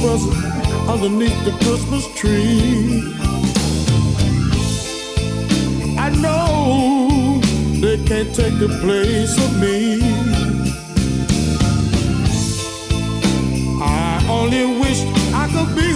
Present underneath the Christmas tree. I know they can't take the place of me. I only wish I could be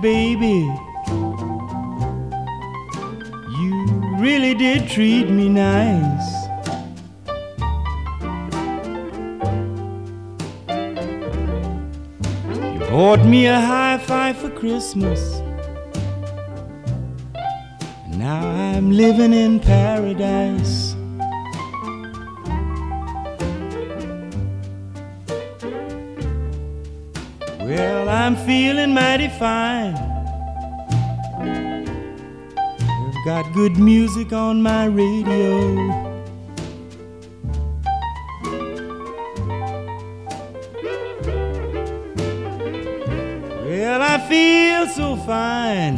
baby. You really did treat me nice. You bought me a high five for Christmas. Now I'm living in paradise. Mighty fine. I've got good music on my radio. Well, I feel so fine.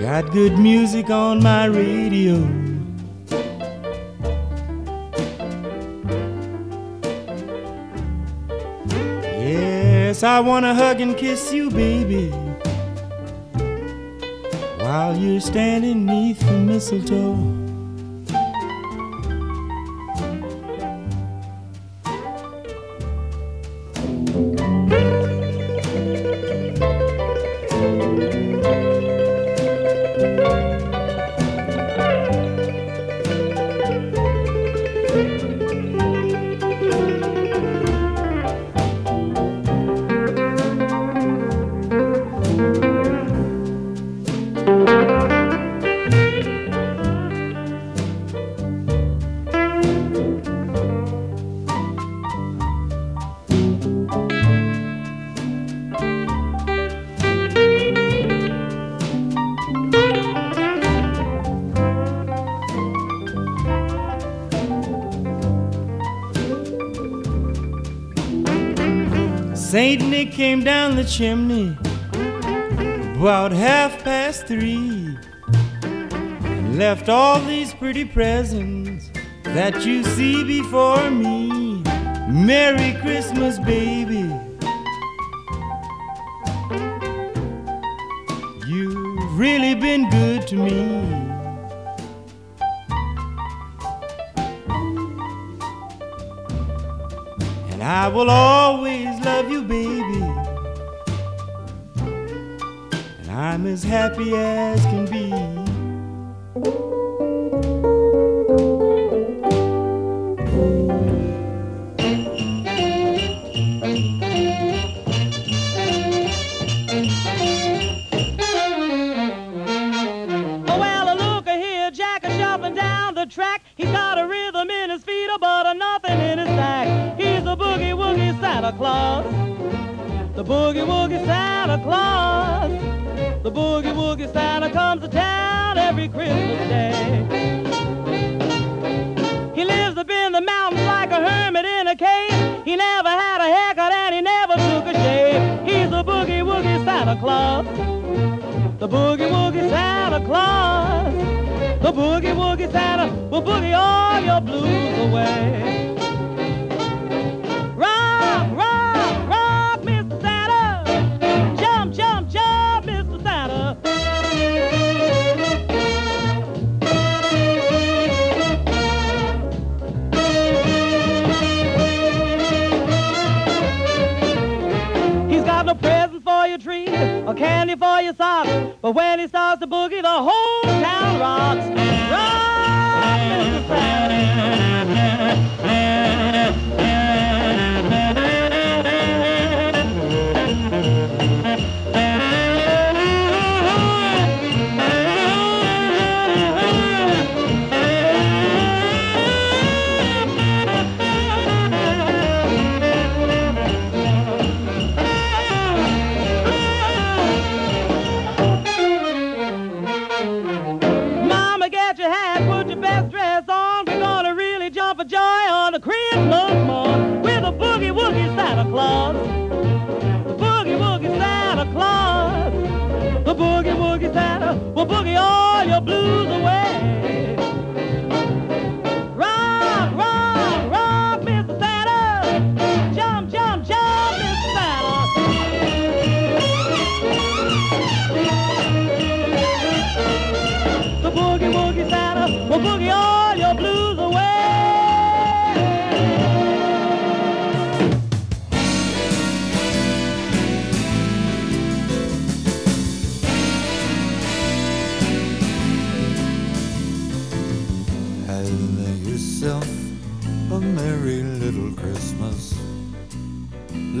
Got good music on my radio. I wanna hug and kiss you, baby. While you're standing neath the mistletoe. Chimney about half past three and left all these pretty presents that you see before me. Merry Christmas, baby. You've really been good to me. And I will can be. Oh, well, look here, Jack is down the track. He's got a rhythm in his feet, but nothing in his sack. He's a boogie woogie Santa Claus. The boogie woogie Santa Claus. The boogie woogie Santa comes to town every Christmas day. He lives up in the mountains like a hermit in a cave. He never had a haircut and he never took a shave. He's a boogie woogie Santa Claus. The boogie woogie Santa Claus. The boogie woogie Santa will boogie all your socks. But when he starts to boogie, the whole town rocks. On a Christmas morn with boogie woogie Santa Claus. The boogie woogie Santa Claus. The boogie woogie Santa will boogie all your blues away.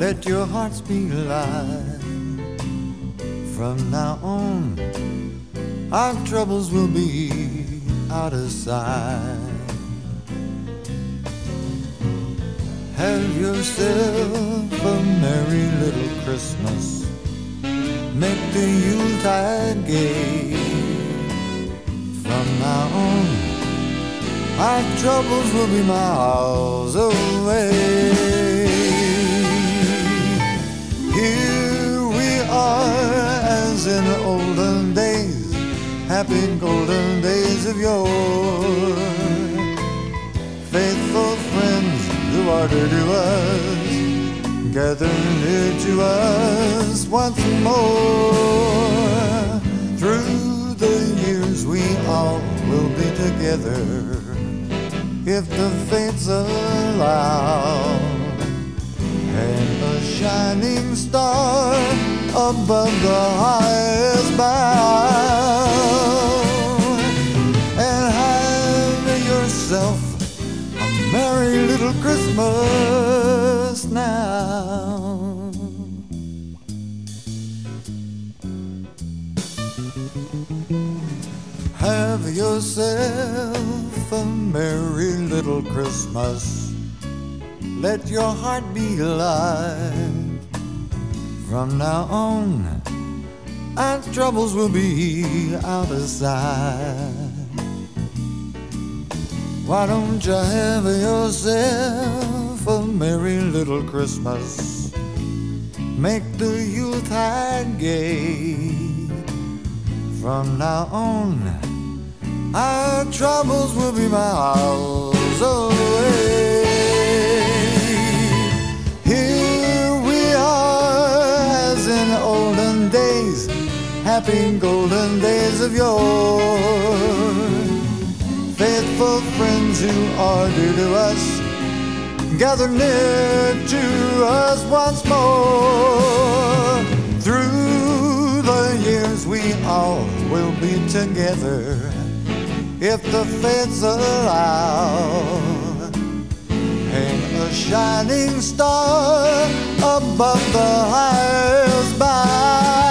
Let your hearts be light. From now on, our troubles will be out of sight. Have yourself a merry little Christmas. Make the Yuletide gay. From now on, our troubles will be miles away. In olden days, happy golden days of yore. Faithful friends who are dear to us, gather near to us once more. Through the years we all will be together, if the fates allow. And a shining star above the highest bough. And have yourself a merry little Christmas now. Have yourself a merry little Christmas. Let your heart be alive. From now on, our troubles will be out of sight. Why don't you have yourself a merry little Christmas? Make the Yuletide gay. From now on, our troubles will be miles away. Days, happy golden days of yore. Faithful friends who are dear to us, gather near to us once more. Through the years, we all will be together if the fates allow. Hang a shining star above the highest bough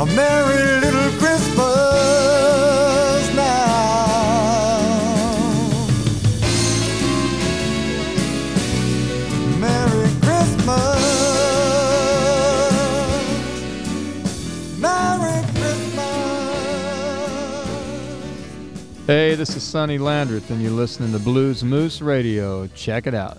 a merry little Christmas now. Merry Christmas. Merry Christmas. Hey, this is Sonny Landreth, and you're listening to Blues Moose Radio. Check it out.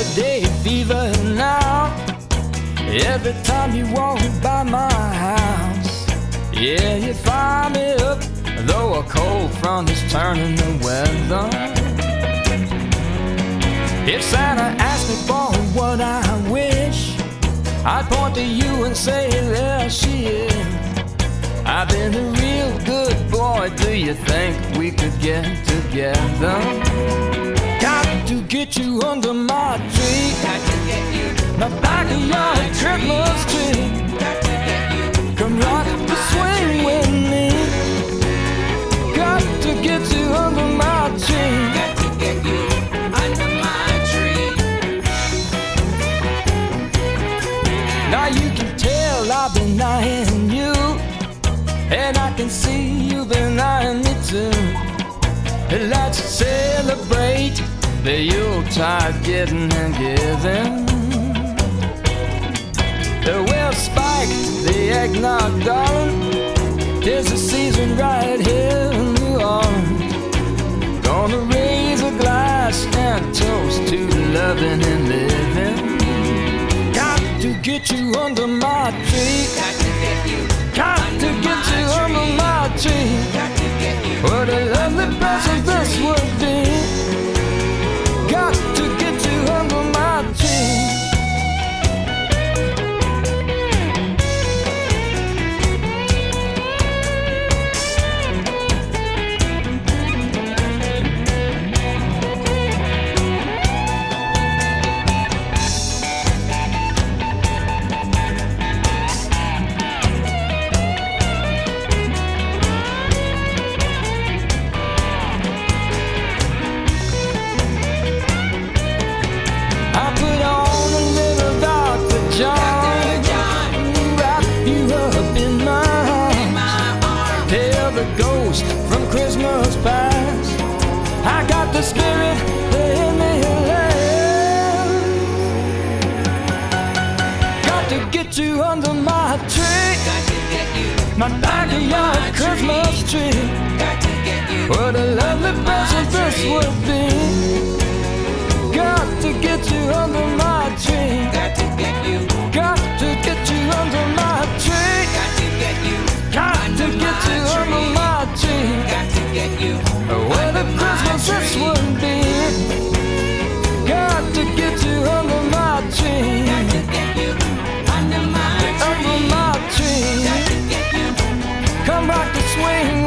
Holiday fever now. Every time you walk by my house, yeah, you fire me up. Though a cold front is turning the weather. If Santa asked me for what I wish, I'd point to you and say, There she is. I've been a real good boy. Do you think we could get together? To get you under my tree. To get you. My Christmas tree. Come rock the swing with me. Got to get you under my tree. Got to get you under my tree. Now you can tell I've been eyeing you, and I can see you've been eyeing me too. Let's celebrate the Yuletide getting and giving. We'll spike the eggnog, darling. Tis the season right here in New Orleans. Gonna raise a glass and toast to loving and living. Got to get you under my tree. My backyard Christmas tree. What a lovely present this would be. Got to get you under my tree. Got to get you. Got to get you under my tree. Got to get you. Under my tree. Got to. What a Christmas this would be. Swing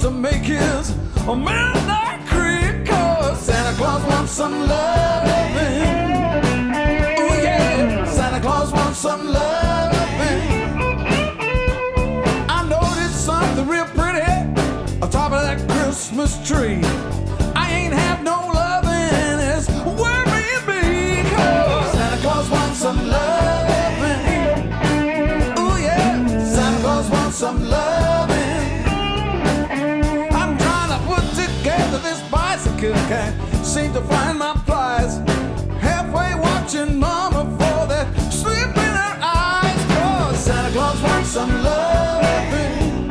To make his midnight creep. Cause Santa Claus wants some loving. Oh yeah, Santa Claus wants some loving. I noticed something real pretty atop of that Christmas tree. I ain't have no loving, it's Santa Claus wants some loving. Oh yeah, Santa Claus wants some loving. Bicycle, can't seem to find my pliers. Halfway watching Mama for that sleep in her eyes. Cause Santa Claus wants some loving.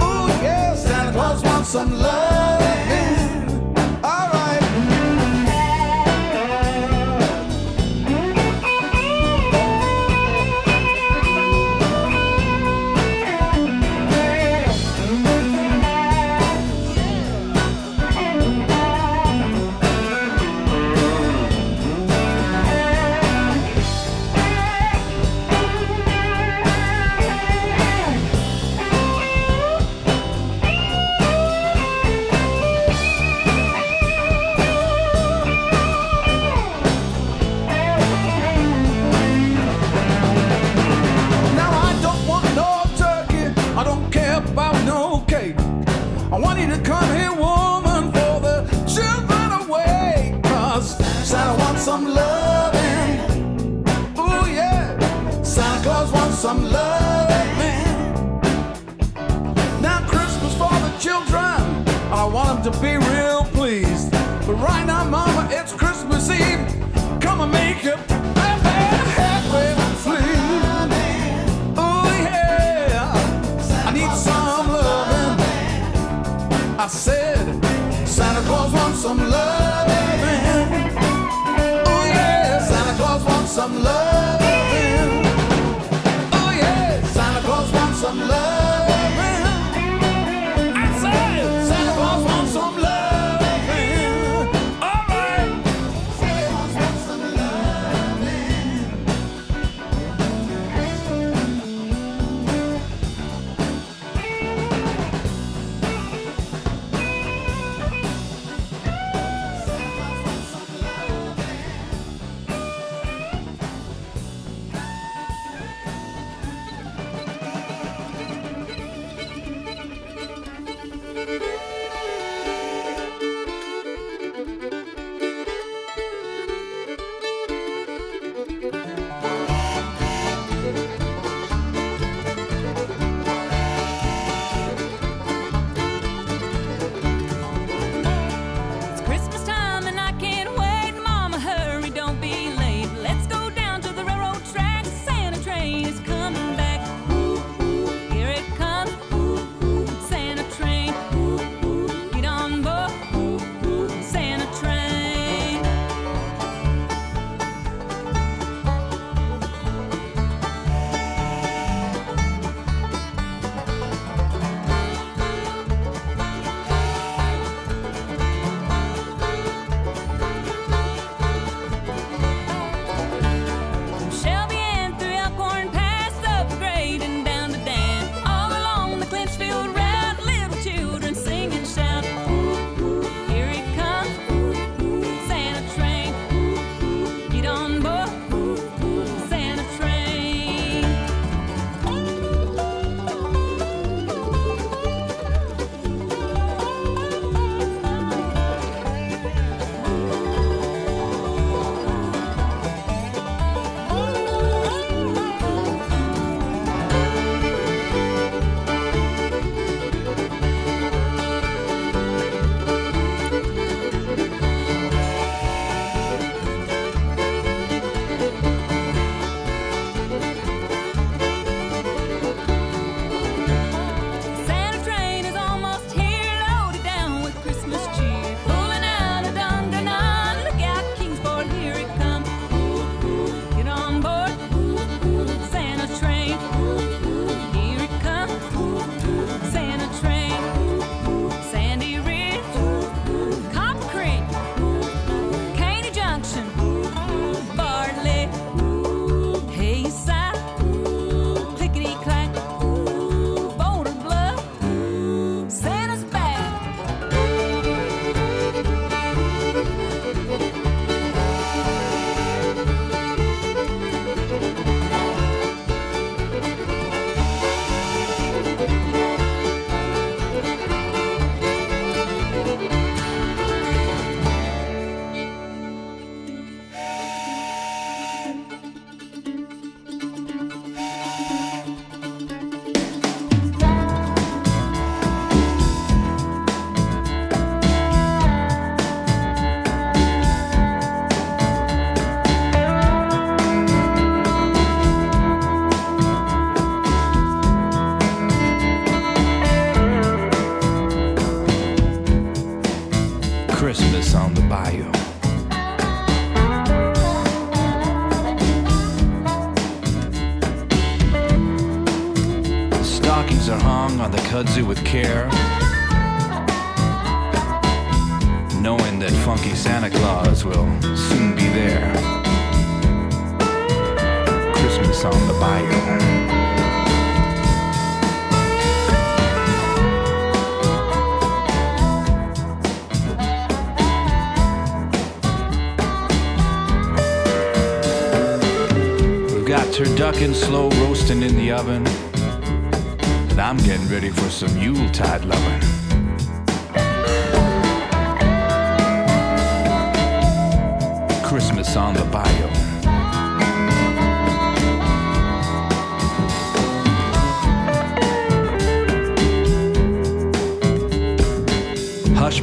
Oh yeah, Santa Claus wants some loving.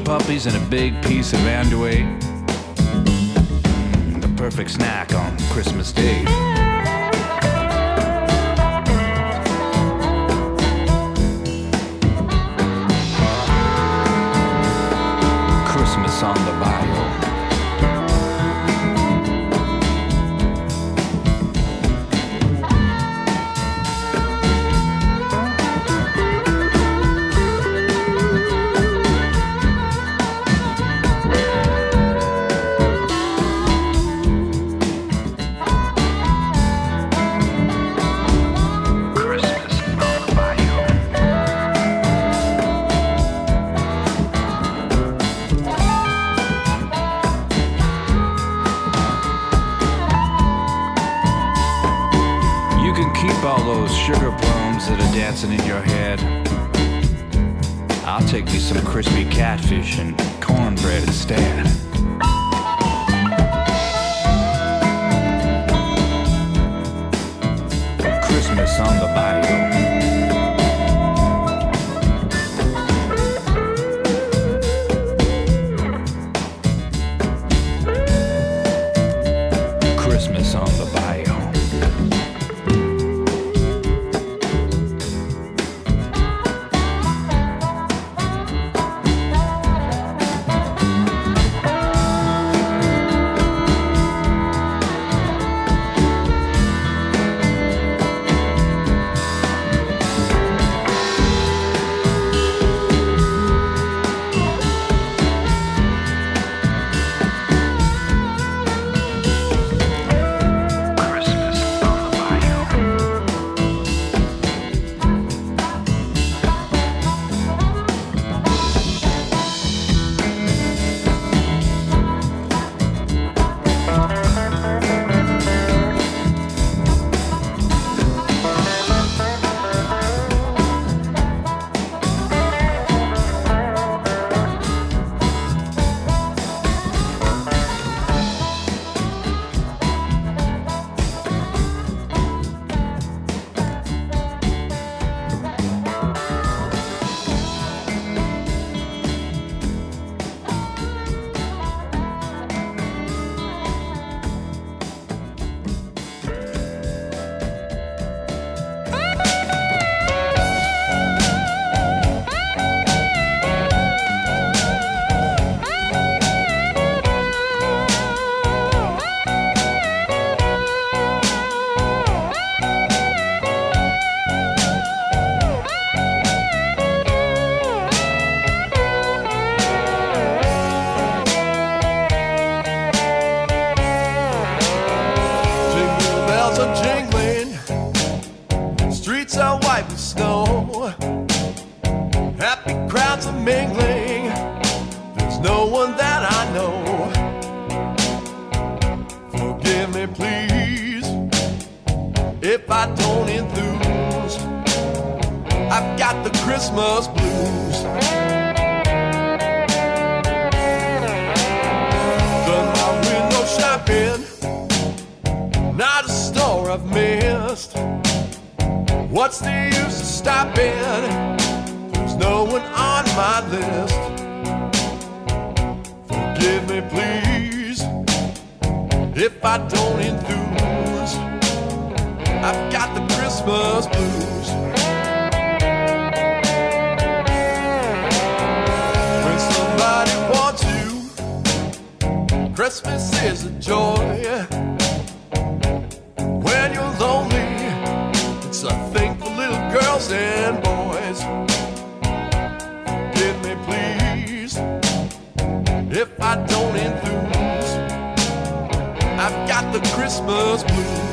Puppies and a big piece of andouille. The perfect snack on Christmas Day. Been, not a store I've missed. What's the use of stopping? There's no one on my list. Forgive me, please, if I don't enthuse. I've got the Christmas blues. Christmas is a joy. When you're lonely, it's a thing for little girls and boys. Give me please, if I don't enthuse, I've got the Christmas blues.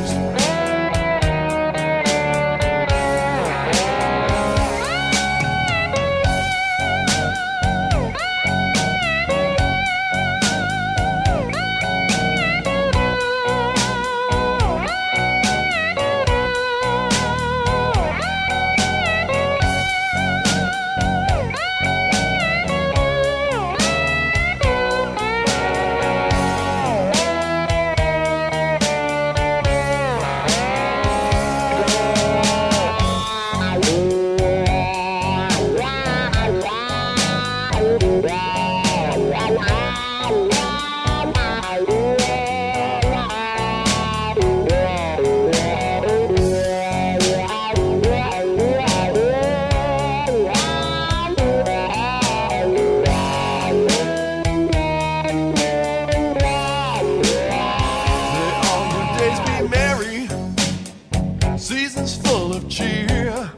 of cheer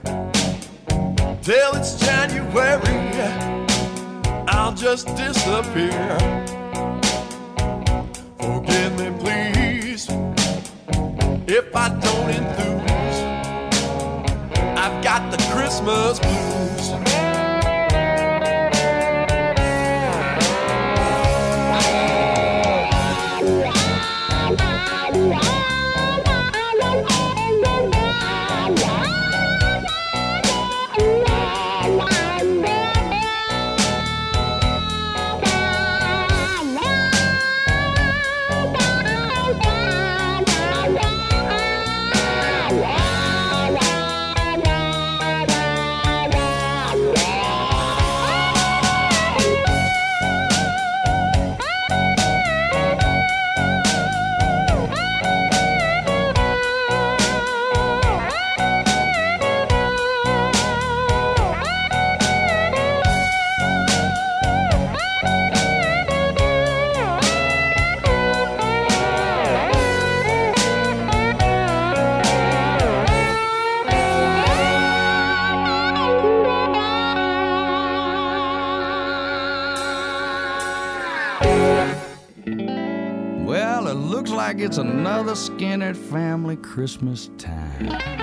till it's January. I'll just disappear. Forgive me, please, if I don't enthuse. I've got the Christmas blues. the Skinner family Christmas time.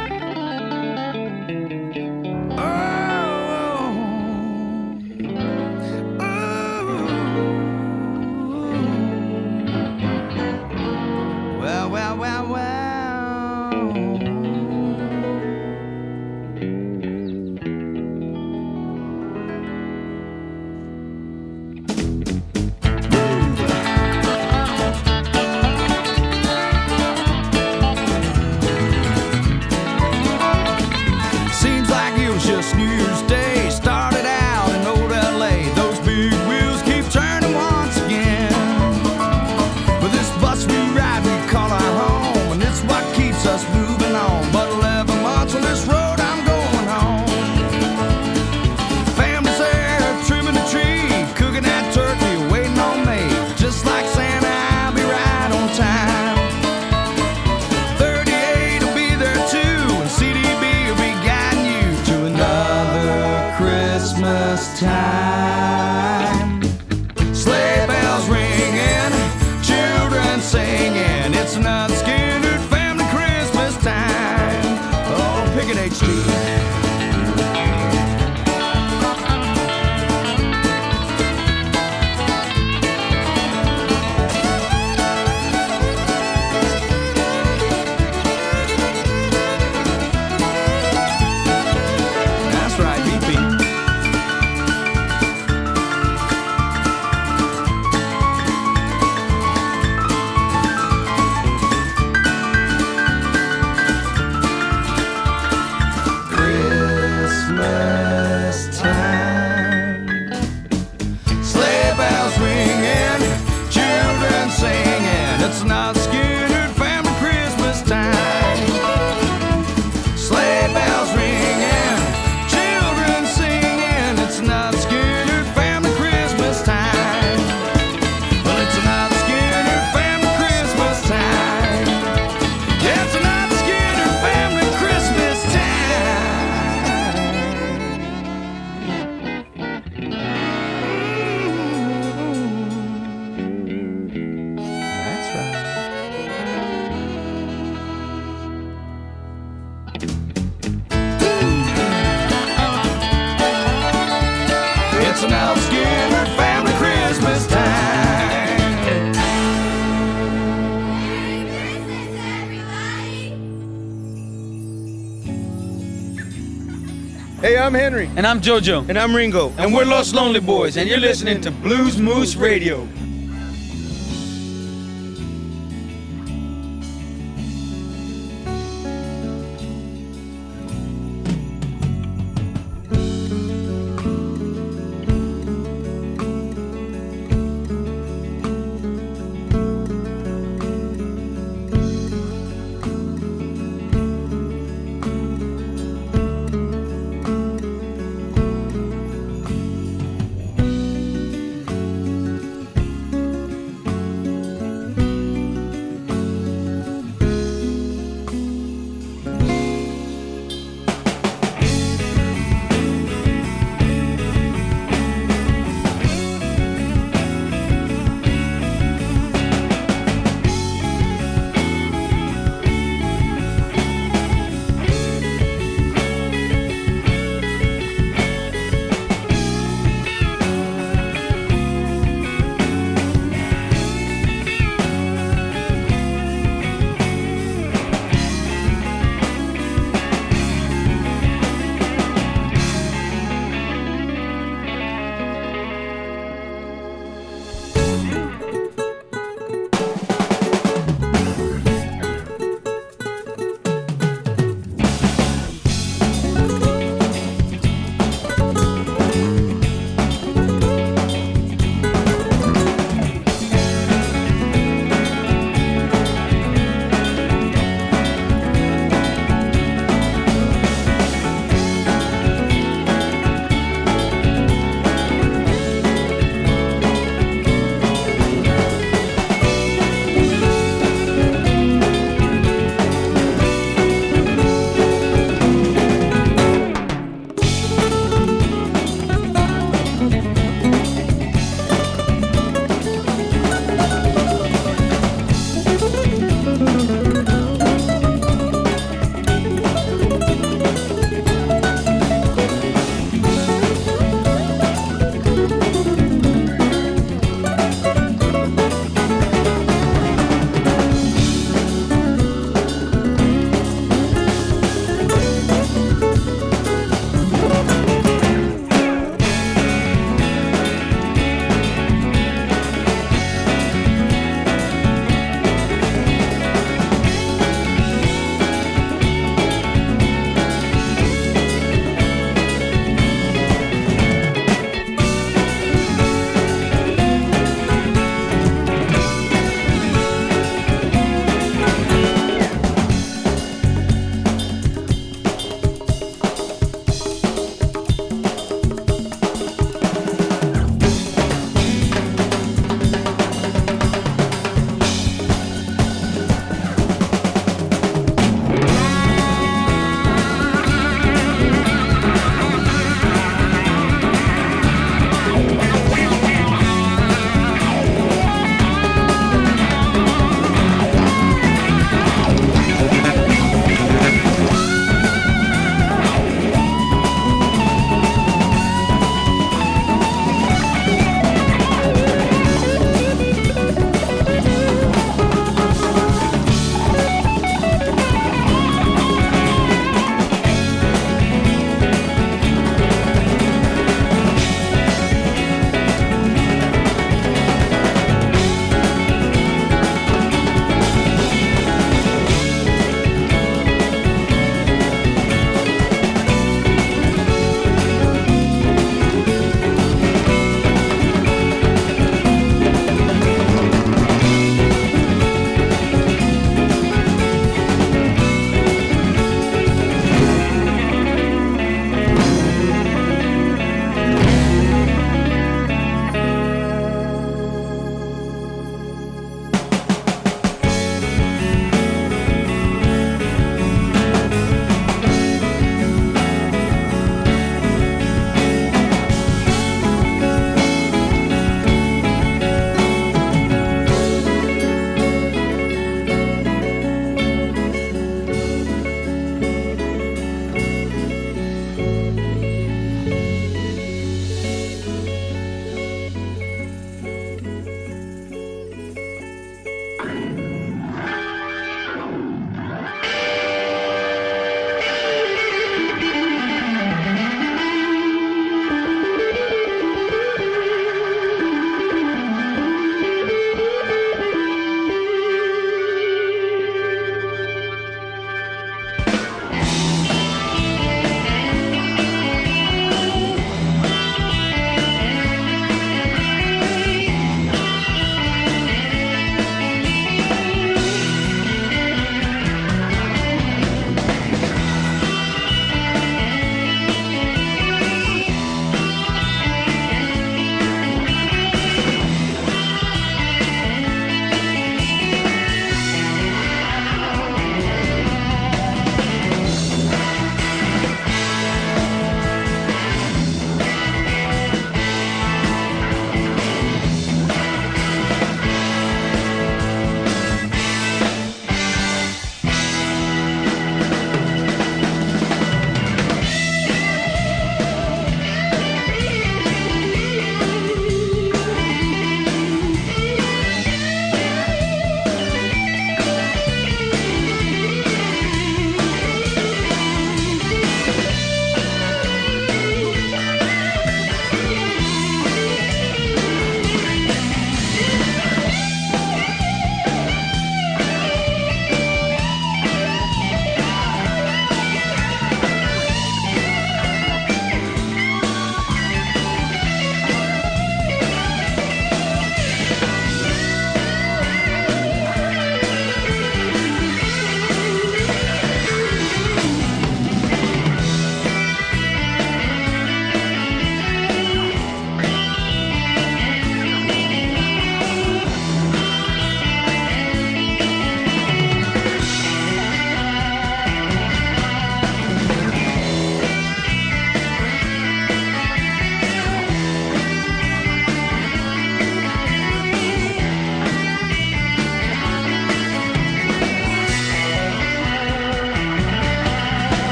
I'm Henry. And I'm JoJo. And I'm Ringo. And, we're Los Lonely Boys, and you're listening to Blues Moose Radio.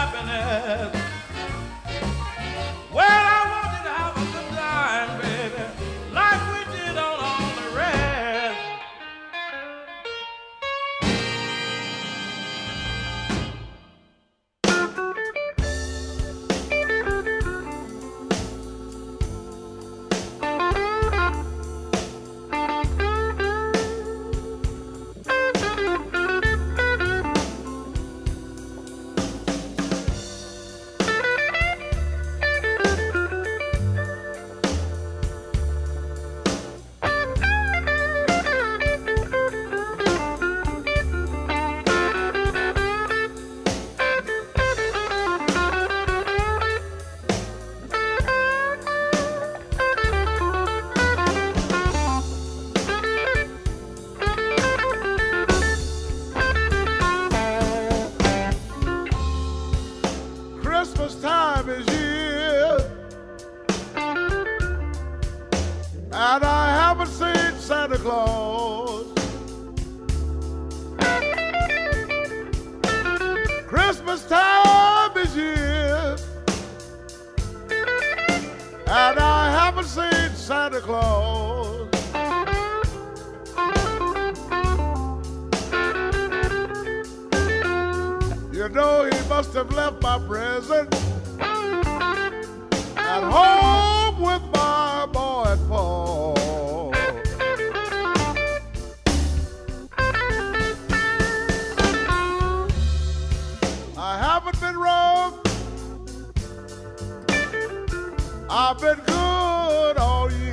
Happiness. Been good all year.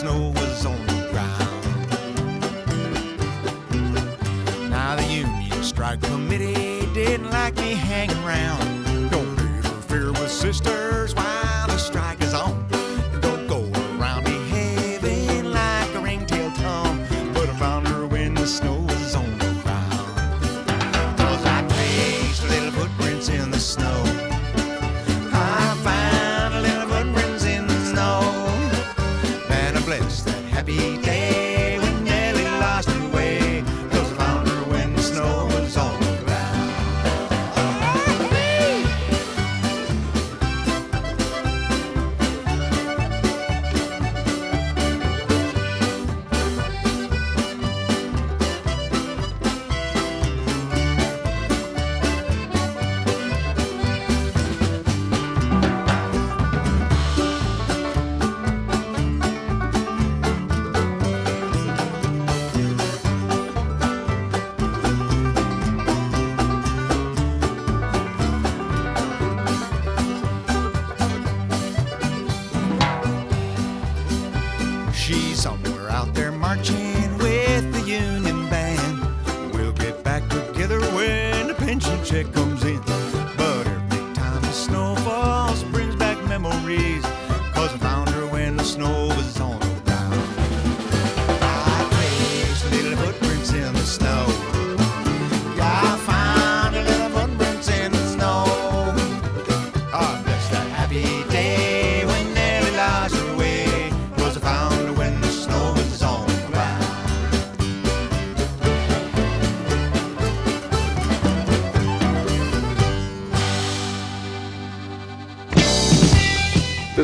Snow was on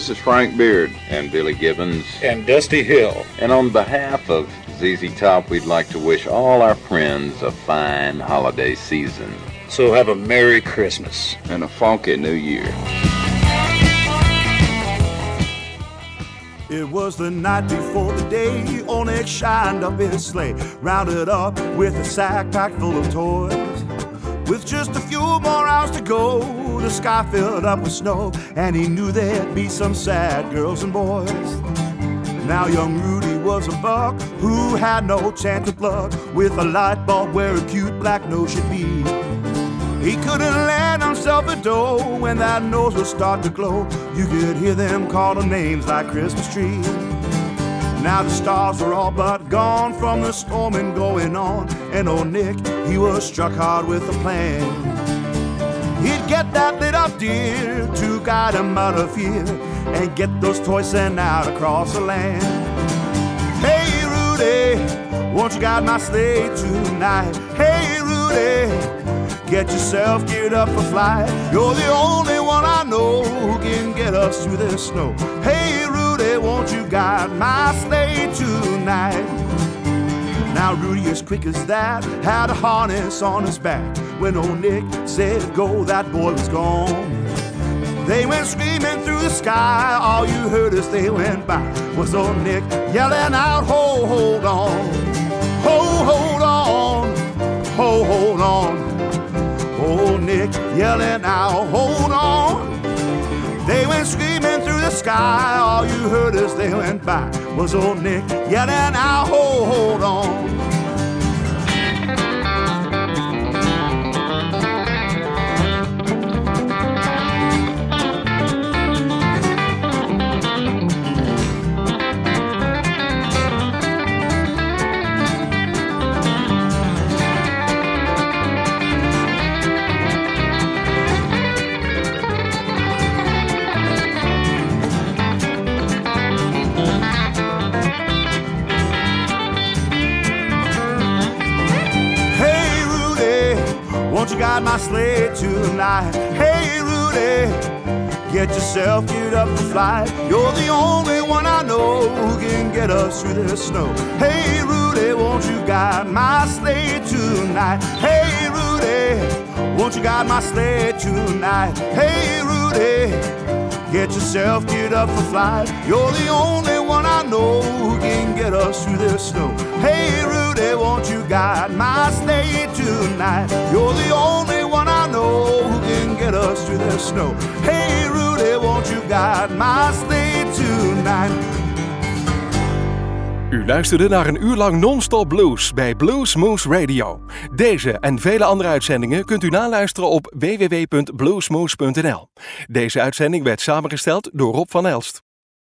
This is Frank Beard and Billy Gibbons and Dusty Hill. And on behalf of ZZ Top, we'd like to wish all our friends a fine holiday season. So have a Merry Christmas. And a funky New Year. It was the night before the day Onyx shined up his sleigh, rounded up with a sack packed full of toys. With just a few more hours to go, the sky filled up with snow, and he knew there'd be some sad girls and boys. Now young Rudy was a buck who had no chance of luck with a light bulb where a cute black nose should be. He couldn't land himself a dough when that nose would start to glow. You could hear them calling names like Christmas tree. Now the stars were all but gone from the storming going on, and old Nick, he was struck hard with a plan. He'd get that lit up deer to guide him out of fear and get those toys sent out across the land. Hey Rudy, won't you guide my sleigh tonight? Hey Rudy, get yourself geared up for flight. You're the only one I know who can get us through this snow. Hey Rudy, won't you guide my sleigh tonight? Now Rudy, as quick as that, had a harness on his back. When old Nick said go, that boy was gone. They went screaming through the sky. All you heard as they went by was old Nick yelling out, Ho, hold on. Ho, hold on. Ho, hold on. Old Nick yelling out, Hold on. They went screaming through the sky. All you heard as they went by was old Nick yelling out, Ho, hold on. Guide my sleigh tonight? Hey Rudy, get yourself geared up to fly. You're the only one I know who can get us through this snow. Hey Rudy, won't you guide my sleigh tonight? Hey Rudy, won't you guide my sleigh tonight? Hey Rudy, get yourself geared up for flight. You're the only one I know who can get us through this snow. Hey Rudy, won't you guide my sleigh You're the only one I know who can get us through this snow. Hey Rudy, won't you guide my sleigh tonight? U luisterde naar een uur lang non-stop blues bij Blues Moose Radio. Deze en vele andere uitzendingen kunt u naluisteren op www.bluesmoose.nl. Deze uitzending werd samengesteld door Rob van Elst.